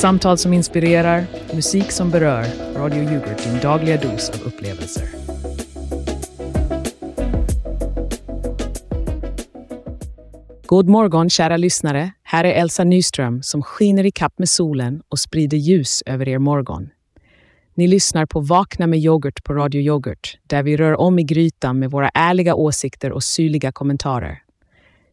Samtal som inspirerar, musik som berör. Radio Yoghurt, din dagliga dos av upplevelser. God morgon kära lyssnare. Här är Elsa Nyström som skiner i kapp med solen och sprider ljus över er morgon. Ni lyssnar på Vakna med yoghurt på Radio Yoghurt, där vi rör om i grytan med våra ärliga åsikter och syrliga kommentarer.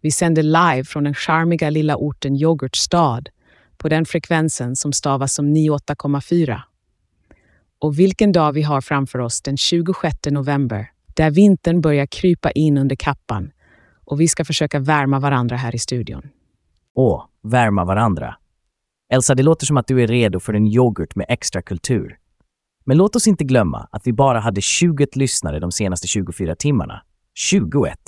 Vi sänder live från den charmiga lilla orten Yoghurtstad på den frekvensen som stavas som 98,4. Och vilken dag vi har framför oss den 26 november, där vintern börjar krypa in under kappan och vi ska försöka värma varandra här i studion. Åh, värma varandra. Elsa, det låter som att du är redo för en yoghurt med extra kultur. Men låt oss inte glömma att vi bara hade 20 lyssnare de senaste 24 timmarna. 21!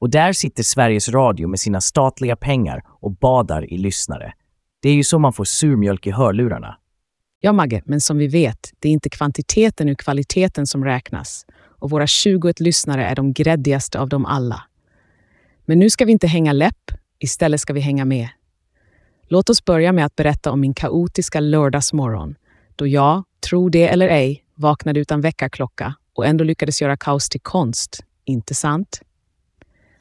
Och där sitter Sveriges Radio med sina statliga pengar och badar i lyssnare. Det är ju så man får surmjölk i hörlurarna. Ja, Magge, men som vi vet, det är inte kvantiteten utan kvaliteten som räknas. Och våra 21 lyssnare är de gräddigaste av dem alla. Men nu ska vi inte hänga läpp, istället ska vi hänga med. Låt oss börja med att berätta om min kaotiska lördagsmorgon, då jag, tro det eller ej, vaknade utan väckarklocka och ändå lyckades göra kaos till konst. Inte sant?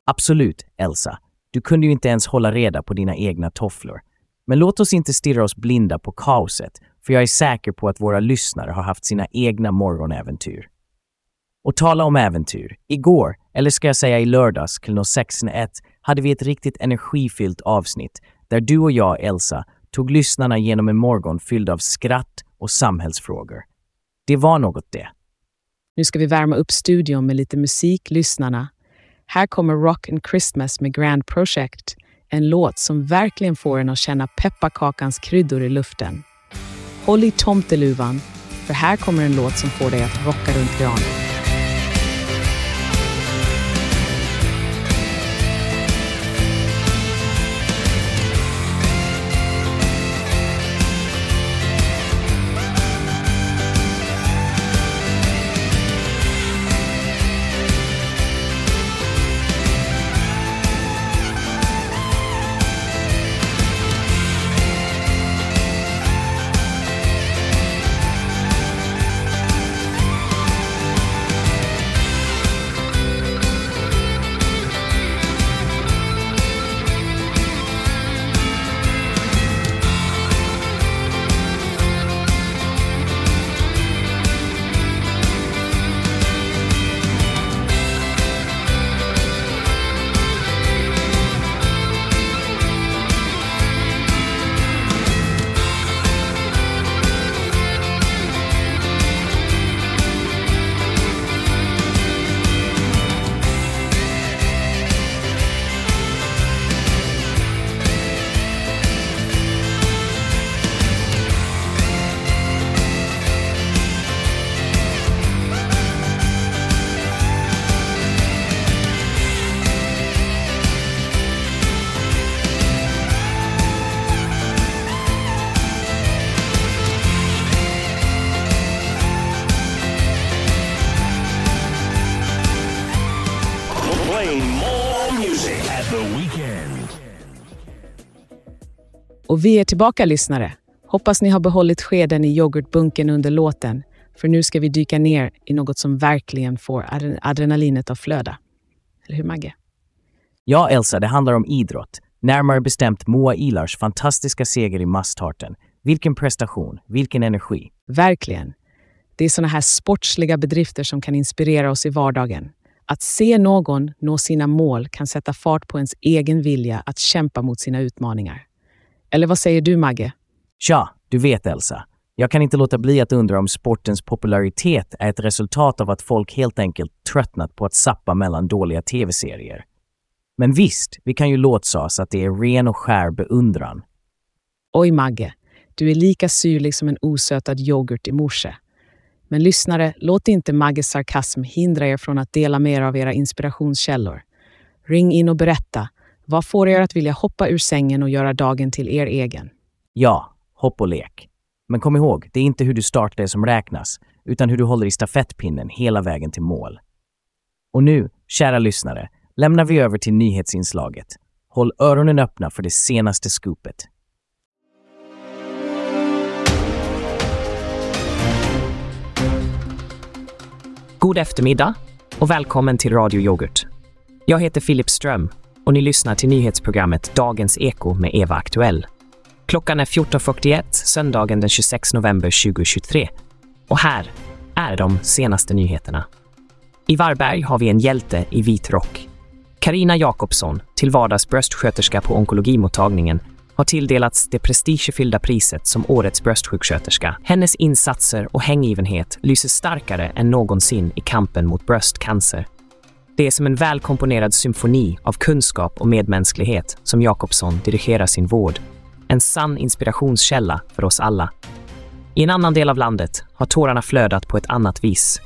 Absolut, Elsa. Du kunde ju inte ens hålla reda på dina egna tofflor. Men låt oss inte stirra oss blinda på kaoset, för jag är säker på att våra lyssnare har haft sina egna morgonäventyr. Och tala om äventyr. Igår, eller ska jag säga i lördags klockan 16.01, hade vi ett riktigt energifyllt avsnitt där du och jag, Elsa, tog lyssnarna genom en morgon fylld av skratt och samhällsfrågor. Det var något det. Nu ska vi värma upp studion med lite musik, lyssnarna. Här kommer Rock and Christmas med Grand Project, en låt som verkligen får en att känna pepparkakans kryddor i luften. Håll i tomteluvan, för här kommer en låt som får dig att rocka runt granen. Och vi är tillbaka lyssnare. Hoppas ni har behållit skeden i yoghurtbunken under låten, för nu ska vi dyka ner i något som verkligen får adre- adrenalinet att flöda. Eller hur Magge? Ja, Elsa, det handlar om idrott. Närmare bestämt Moa Ilars fantastiska seger i Mastarten. Vilken prestation, vilken energi. Verkligen. Det är såna här sportsliga bedrifter som kan inspirera oss i vardagen. Att se någon nå sina mål kan sätta fart på ens egen vilja att kämpa mot sina utmaningar. Eller vad säger du, Magge? Tja, du vet Elsa. Jag kan inte låta bli att undra om sportens popularitet är ett resultat av att folk helt enkelt tröttnat på att sappa mellan dåliga tv-serier. Men visst, vi kan ju låtsas att det är ren och skär beundran. Oj, Magge. Du är lika syrlig som en osötad yoghurt i morse. Men lyssnare, låt inte Magges sarkasm hindra er från att dela med er av era inspirationskällor. Ring in och berätta. Vad får er att vilja hoppa ur sängen och göra dagen till er egen? Ja, hopp och lek. Men kom ihåg, det är inte hur du startar det som räknas, utan hur du håller i stafettpinnen hela vägen till mål. Och nu, kära lyssnare, lämnar vi över till nyhetsinslaget. Håll öronen öppna för det senaste scoopet. God eftermiddag och välkommen till Radio Yoghurt. Jag heter Filip Ström och ni lyssnar till nyhetsprogrammet Dagens Eko med Eva Aktuell. Klockan är 14.41 söndagen den 26 november 2023 och här är de senaste nyheterna. I Varberg har vi en hjälte i vit rock. Karina Jakobsson, till vardags bröstsköterska på onkologimottagningen, har tilldelats det prestigefyllda priset som Årets bröstsjuksköterska. Hennes insatser och hängivenhet lyser starkare än någonsin i kampen mot bröstcancer. Det är som en välkomponerad symfoni av kunskap och medmänsklighet som Jakobsson dirigerar sin vård. En sann inspirationskälla för oss alla. I en annan del av landet har tårarna flödat på ett annat vis.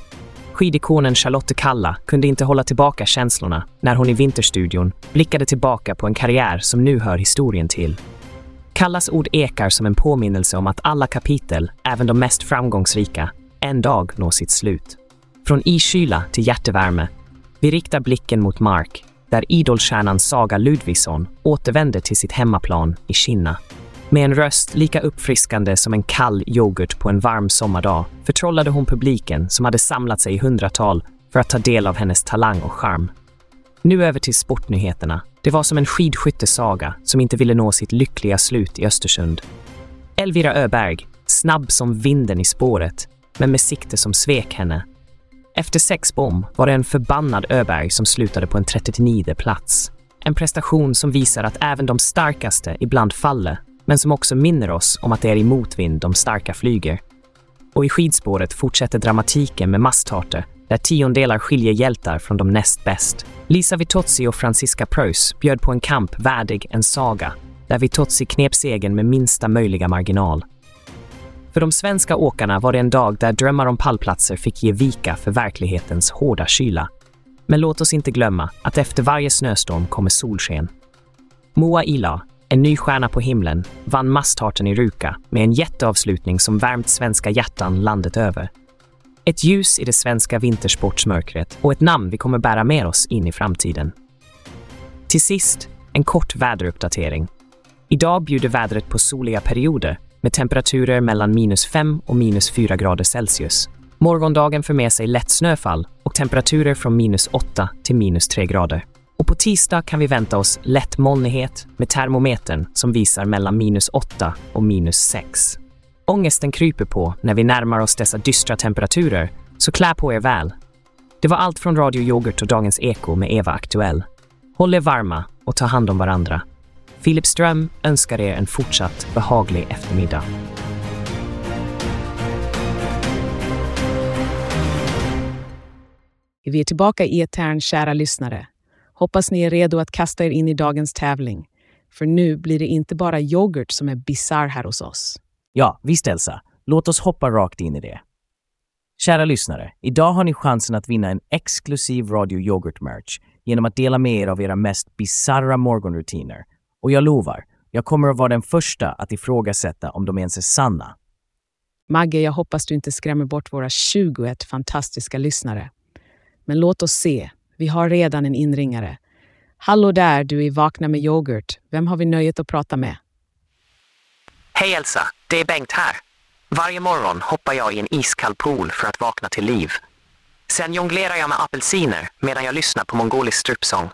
Skidikonen Charlotte Kalla kunde inte hålla tillbaka känslorna när hon i Vinterstudion blickade tillbaka på en karriär som nu hör historien till. Kallas ord ekar som en påminnelse om att alla kapitel, även de mest framgångsrika, en dag når sitt slut. Från iskyla till hjärtevärme. Vi riktar blicken mot Mark, där idolstjärnan Saga Ludvigsson återvänder till sitt hemmaplan i Kinna. Med en röst lika uppfriskande som en kall yoghurt på en varm sommardag förtrollade hon publiken som hade samlat sig i hundratal för att ta del av hennes talang och charm. Nu över till sportnyheterna. Det var som en skidskyttesaga som inte ville nå sitt lyckliga slut i Östersund. Elvira Öberg, snabb som vinden i spåret, men med sikte som svek henne. Efter sex bom var det en förbannad Öberg som slutade på en 39 plats. En prestation som visar att även de starkaste ibland faller, men som också minner oss om att det är i motvind de starka flyger. Och i skidspåret fortsätter dramatiken med Masstarter, där tiondelar skiljer hjältar från de näst bäst. Lisa Vitozzi och Franziska Preuss bjöd på en kamp värdig en saga, där Vitozzi knep segern med minsta möjliga marginal. För de svenska åkarna var det en dag där drömmar om pallplatser fick ge vika för verklighetens hårda kyla. Men låt oss inte glömma att efter varje snöstorm kommer solsken. Moa Ila, en ny stjärna på himlen, vann masstarten i Ruka med en jätteavslutning som värmt svenska hjärtan landet över. Ett ljus i det svenska vintersportsmörkret och ett namn vi kommer bära med oss in i framtiden. Till sist, en kort väderuppdatering. Idag bjuder vädret på soliga perioder med temperaturer mellan minus 5 och minus 4 grader Celsius. Morgondagen för med sig lätt snöfall och temperaturer från minus 8 till minus 3 grader. Och på tisdag kan vi vänta oss lätt molnighet med termometern som visar mellan minus 8 och minus 6. Ångesten kryper på när vi närmar oss dessa dystra temperaturer, så klä på er väl. Det var allt från Radio Yoghurt och Dagens Eko med Eva Aktuell. Håll er varma och ta hand om varandra. Filip Ström önskar er en fortsatt behaglig eftermiddag. Vi är tillbaka i etern, kära lyssnare. Hoppas ni är redo att kasta er in i dagens tävling. För nu blir det inte bara yoghurt som är bisarr här hos oss. Ja, visst Elsa. Låt oss hoppa rakt in i det. Kära lyssnare, idag har ni chansen att vinna en exklusiv Radio Yoghurt-merch genom att dela med er av era mest bizarra morgonrutiner. Och jag lovar, jag kommer att vara den första att ifrågasätta om de ens är sanna. Magge, jag hoppas du inte skrämmer bort våra 21 fantastiska lyssnare. Men låt oss se. Vi har redan en inringare. Hallå där, du är Vakna med yoghurt. Vem har vi nöjet att prata med? Hej Elsa, det är Bengt här. Varje morgon hoppar jag i en iskall pool för att vakna till liv. Sen jonglerar jag med apelsiner medan jag lyssnar på mongolisk strupsång.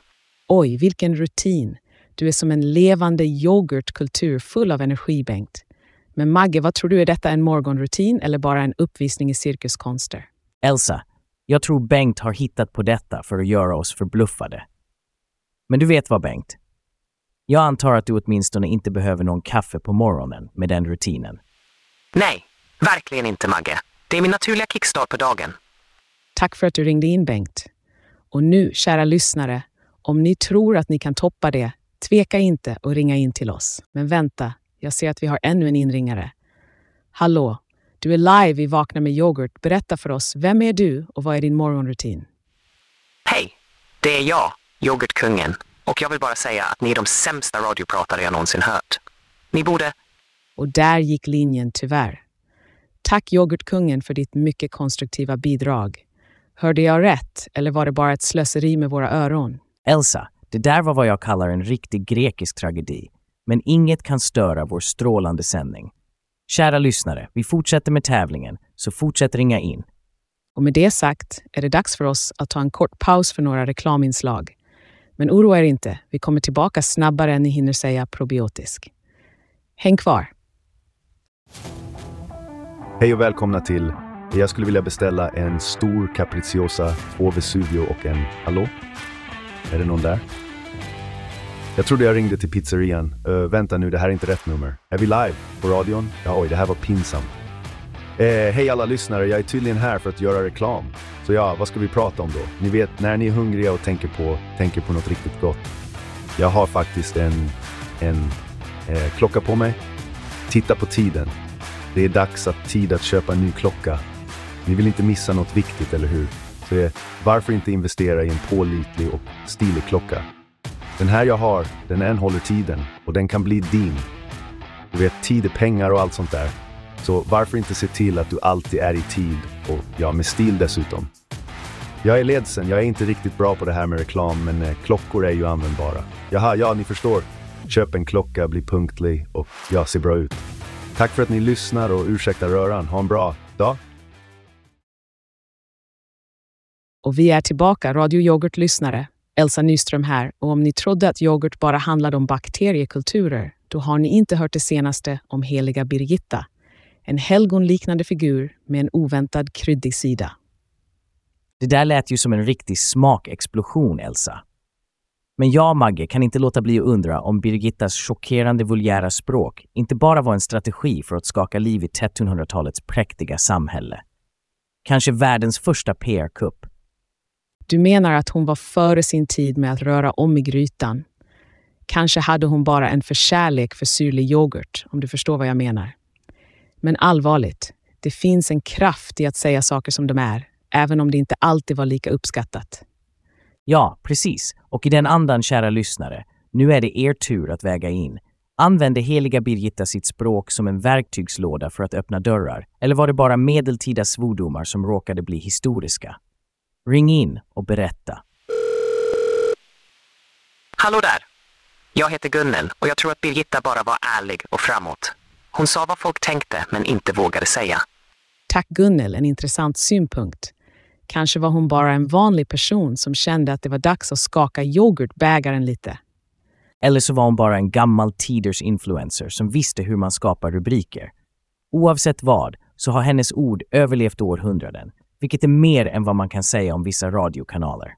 Oj, vilken rutin. Du är som en levande yoghurtkultur full av energi, Bengt. Men Magge, vad tror du? Är detta en morgonrutin eller bara en uppvisning i cirkuskonster? Elsa, jag tror Bengt har hittat på detta för att göra oss förbluffade. Men du vet vad Bengt? Jag antar att du åtminstone inte behöver någon kaffe på morgonen med den rutinen. Nej, verkligen inte Magge. Det är min naturliga kickstart på dagen. Tack för att du ringde in, Bengt. Och nu, kära lyssnare, om ni tror att ni kan toppa det, tveka inte och ringa in till oss. Men vänta, jag ser att vi har ännu en inringare. Hallå, du är live i Vakna med yoghurt. Berätta för oss, vem är du och vad är din morgonrutin? Hej, det är jag, yoghurtkungen. Och jag vill bara säga att ni är de sämsta radiopratare jag någonsin hört. Ni borde... Och där gick linjen tyvärr. Tack yoghurtkungen för ditt mycket konstruktiva bidrag. Hörde jag rätt, eller var det bara ett slöseri med våra öron? Elsa, det där var vad jag kallar en riktig grekisk tragedi. Men inget kan störa vår strålande sändning. Kära lyssnare, vi fortsätter med tävlingen, så fortsätt ringa in. Och med det sagt är det dags för oss att ta en kort paus för några reklaminslag. Men oroa er inte, vi kommer tillbaka snabbare än ni hinner säga probiotisk. Häng kvar! Hej och välkomna till Jag skulle vilja beställa en stor capricciosa, två Vesuvio och en Hallå? Är det någon där? Jag trodde jag ringde till pizzerian. Uh, vänta nu, det här är inte rätt nummer. Är vi live på radion? Ja, oj, det här var pinsamt. Uh, Hej alla lyssnare, jag är tydligen här för att göra reklam. Så ja, vad ska vi prata om då? Ni vet, när ni är hungriga och tänker på, tänker på något riktigt gott. Jag har faktiskt en, en uh, klocka på mig. Titta på tiden. Det är dags att tid att köpa en ny klocka. Ni vill inte missa något viktigt, eller hur? Så eh, varför inte investera i en pålitlig och stilig klocka? Den här jag har, den än håller tiden och den kan bli din. Du vet, tid är pengar och allt sånt där. Så varför inte se till att du alltid är i tid och ja, med stil dessutom. Jag är ledsen, jag är inte riktigt bra på det här med reklam, men eh, klockor är ju användbara. Jaha, ja, ni förstår. Köp en klocka, bli punktlig och ja, se bra ut. Tack för att ni lyssnar och ursäkta röran. Ha en bra dag. Och vi är tillbaka, Radio Yoghurt-lyssnare. Elsa Nyström här. Och om ni trodde att yoghurt bara handlade om bakteriekulturer, då har ni inte hört det senaste om heliga Birgitta. En helgonliknande figur med en oväntad kryddig sida. Det där lät ju som en riktig smakexplosion, Elsa. Men jag, Magge, kan inte låta bli att undra om Birgittas chockerande vulgära språk inte bara var en strategi för att skaka liv i 1300-talets präktiga samhälle. Kanske världens första PR-kupp. Du menar att hon var före sin tid med att röra om i grytan. Kanske hade hon bara en förkärlek för syrlig yoghurt, om du förstår vad jag menar. Men allvarligt, det finns en kraft i att säga saker som de är, även om det inte alltid var lika uppskattat. Ja, precis. Och i den andan, kära lyssnare, nu är det er tur att väga in. Använde heliga Birgitta sitt språk som en verktygslåda för att öppna dörrar? Eller var det bara medeltida svordomar som råkade bli historiska? Ring in och berätta. Hallå där! Jag heter Gunnel och jag tror att Birgitta bara var ärlig och framåt. Hon sa vad folk tänkte men inte vågade säga. Tack Gunnel, en intressant synpunkt. Kanske var hon bara en vanlig person som kände att det var dags att skaka yoghurtbägaren lite. Eller så var hon bara en gammal tiders influencer som visste hur man skapar rubriker. Oavsett vad så har hennes ord överlevt århundraden, vilket är mer än vad man kan säga om vissa radiokanaler.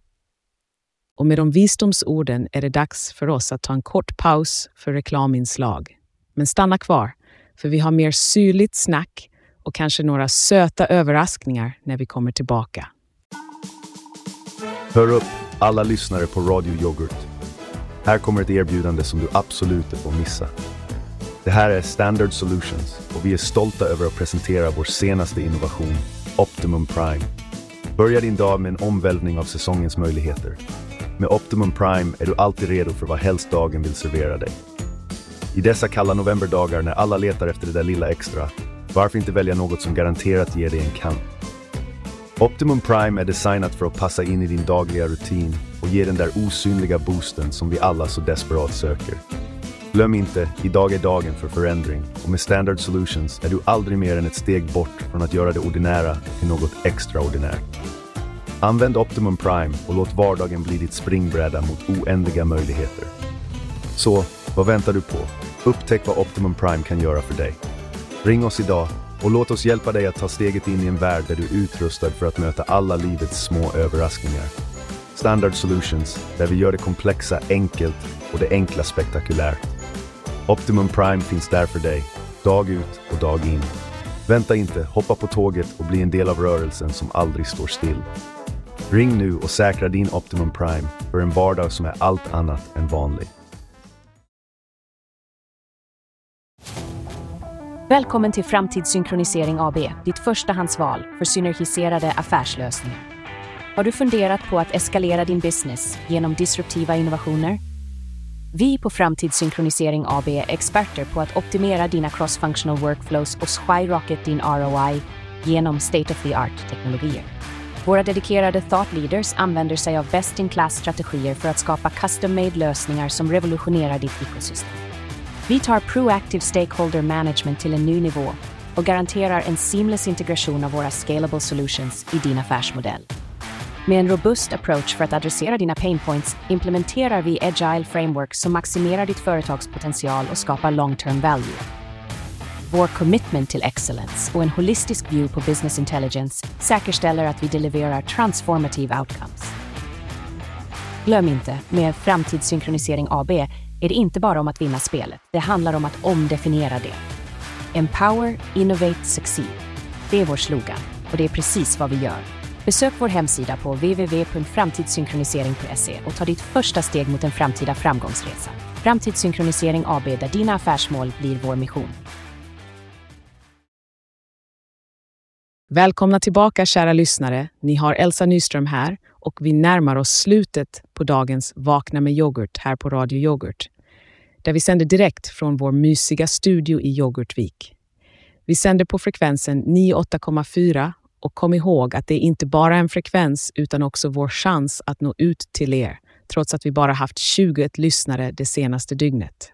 Och med de visdomsorden är det dags för oss att ta en kort paus för reklaminslag. Men stanna kvar, för vi har mer syrligt snack och kanske några söta överraskningar när vi kommer tillbaka. Hör upp, alla lyssnare på Radio Yoghurt. Här kommer ett erbjudande som du absolut inte får missa. Det här är Standard Solutions och vi är stolta över att presentera vår senaste innovation, Optimum Prime. Börja din dag med en omvälvning av säsongens möjligheter. Med Optimum Prime är du alltid redo för vad helst dagen vill servera dig. I dessa kalla novemberdagar när alla letar efter det där lilla extra, varför inte välja något som garanterat ger dig en kant? Optimum Prime är designat för att passa in i din dagliga rutin och ge den där osynliga boosten som vi alla så desperat söker. Glöm inte, idag är dagen för förändring och med Standard Solutions är du aldrig mer än ett steg bort från att göra det ordinära till något extraordinärt. Använd Optimum Prime och låt vardagen bli ditt springbräda mot oändliga möjligheter. Så, vad väntar du på? Upptäck vad Optimum Prime kan göra för dig. Ring oss idag och låt oss hjälpa dig att ta steget in i en värld där du är utrustad för att möta alla livets små överraskningar. Standard Solutions, där vi gör det komplexa enkelt och det enkla spektakulärt. Optimum Prime finns där för dig, dag ut och dag in. Vänta inte, hoppa på tåget och bli en del av rörelsen som aldrig står still. Ring nu och säkra din Optimum Prime för en vardag som är allt annat än vanlig. Välkommen till Framtidssynkronisering AB, ditt förstahandsval för synergiserade affärslösningar. Har du funderat på att eskalera din business genom disruptiva innovationer? Vi på Framtidssynkronisering AB är experter på att optimera dina cross-functional workflows och skyrocket din ROI genom state-of-the-art-teknologier. Våra dedikerade thought leaders använder sig av best-in-class-strategier för att skapa custom-made lösningar som revolutionerar ditt ekosystem. Vi tar proactive stakeholder management till en ny nivå och garanterar en seamless integration av våra scalable solutions i din affärsmodell. Med en robust approach för att adressera dina pain points implementerar vi agile framework som maximerar ditt företags potential och skapar long-term value. Vår commitment till excellence och en holistisk view på business intelligence säkerställer att vi deliverar transformative outcomes. Glöm inte, med Framtidssynkronisering AB är det inte bara om att vinna spelet, det handlar om att omdefiniera det. Empower, Innovate, Succeed. Det är vår slogan och det är precis vad vi gör. Besök vår hemsida på www.framtidssynkronisering.se och ta ditt första steg mot en framtida framgångsresa. Framtidssynkronisering AB där dina affärsmål blir vår mission. Välkomna tillbaka kära lyssnare. Ni har Elsa Nyström här och vi närmar oss slutet på dagens Vakna med yoghurt här på Radio Yoghurt. Där vi sänder direkt från vår mysiga studio i Yoghurtvik. Vi sänder på frekvensen 98,4 och kom ihåg att det är inte bara en frekvens utan också vår chans att nå ut till er, trots att vi bara haft 20 lyssnare det senaste dygnet.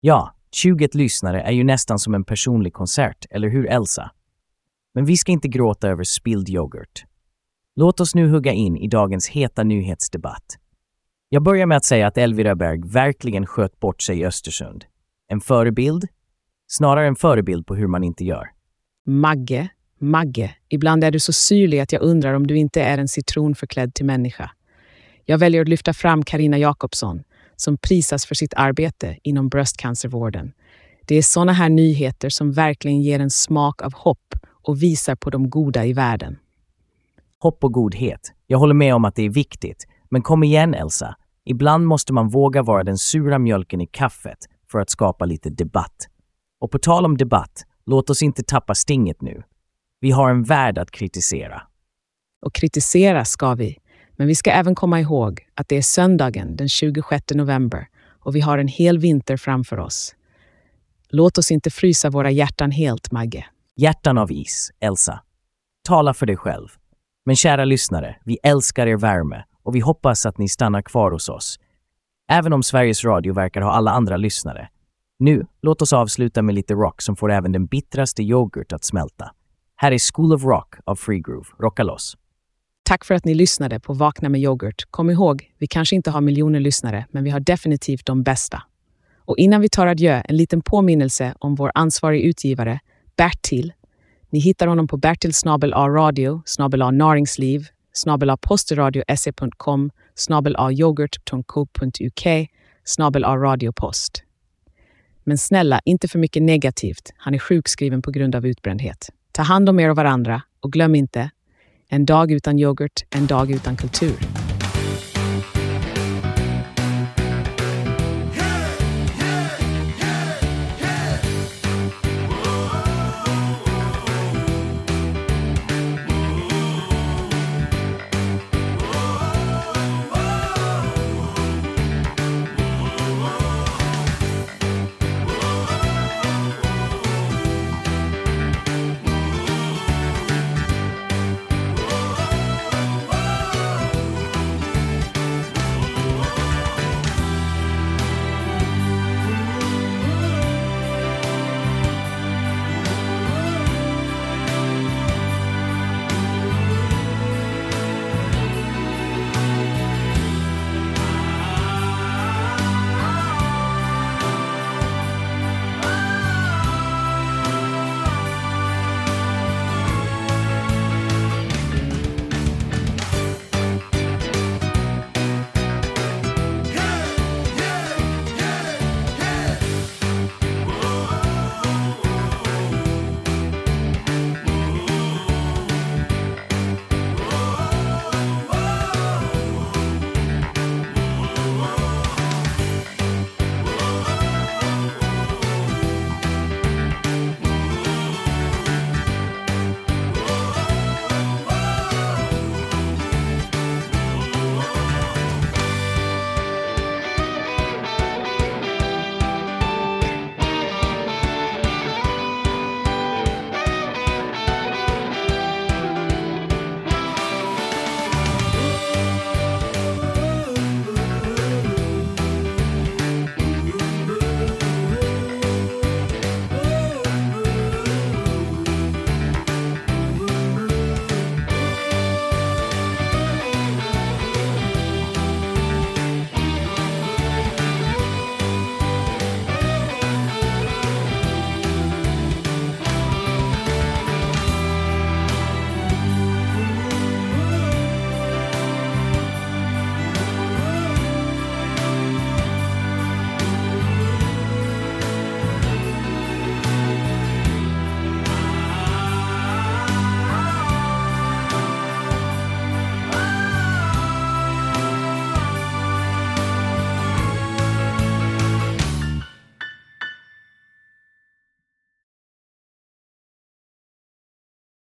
Ja, 20 lyssnare är ju nästan som en personlig konsert, eller hur Elsa? Men vi ska inte gråta över spilld yoghurt. Låt oss nu hugga in i dagens heta nyhetsdebatt. Jag börjar med att säga att Elvira Berg verkligen sköt bort sig i Östersund. En förebild? Snarare en förebild på hur man inte gör. Magge, Magge, ibland är du så syrlig att jag undrar om du inte är en citron förklädd till människa. Jag väljer att lyfta fram Karina Jakobsson, som prisas för sitt arbete inom bröstcancervården. Det är sådana här nyheter som verkligen ger en smak av hopp och visar på de goda i världen. Hopp och godhet. Jag håller med om att det är viktigt. Men kom igen Elsa. Ibland måste man våga vara den sura mjölken i kaffet för att skapa lite debatt. Och på tal om debatt, låt oss inte tappa stinget nu. Vi har en värld att kritisera. Och kritisera ska vi, men vi ska även komma ihåg att det är söndagen den 26 november och vi har en hel vinter framför oss. Låt oss inte frysa våra hjärtan helt, Magge. Hjärtan av is, Elsa. Tala för dig själv. Men kära lyssnare, vi älskar er värme och vi hoppas att ni stannar kvar hos oss. Även om Sveriges Radio verkar ha alla andra lyssnare. Nu, låt oss avsluta med lite rock som får även den bittraste yoghurt att smälta. Här är School of Rock av Free Groove. Rocka loss! Tack för att ni lyssnade på Vakna med yoghurt. Kom ihåg, vi kanske inte har miljoner lyssnare, men vi har definitivt de bästa. Och innan vi tar adjö, en liten påminnelse om vår ansvarig utgivare, Bertil. Ni hittar honom på Bertil snabel A radio, snabel A näringsliv, snabel A posteradio.se.com, snabel A yoghurt.co.uk, snabel A radiopost. Men snälla, inte för mycket negativt. Han är sjukskriven på grund av utbrändhet. Ta hand om er och varandra och glöm inte, en dag utan yoghurt, en dag utan kultur.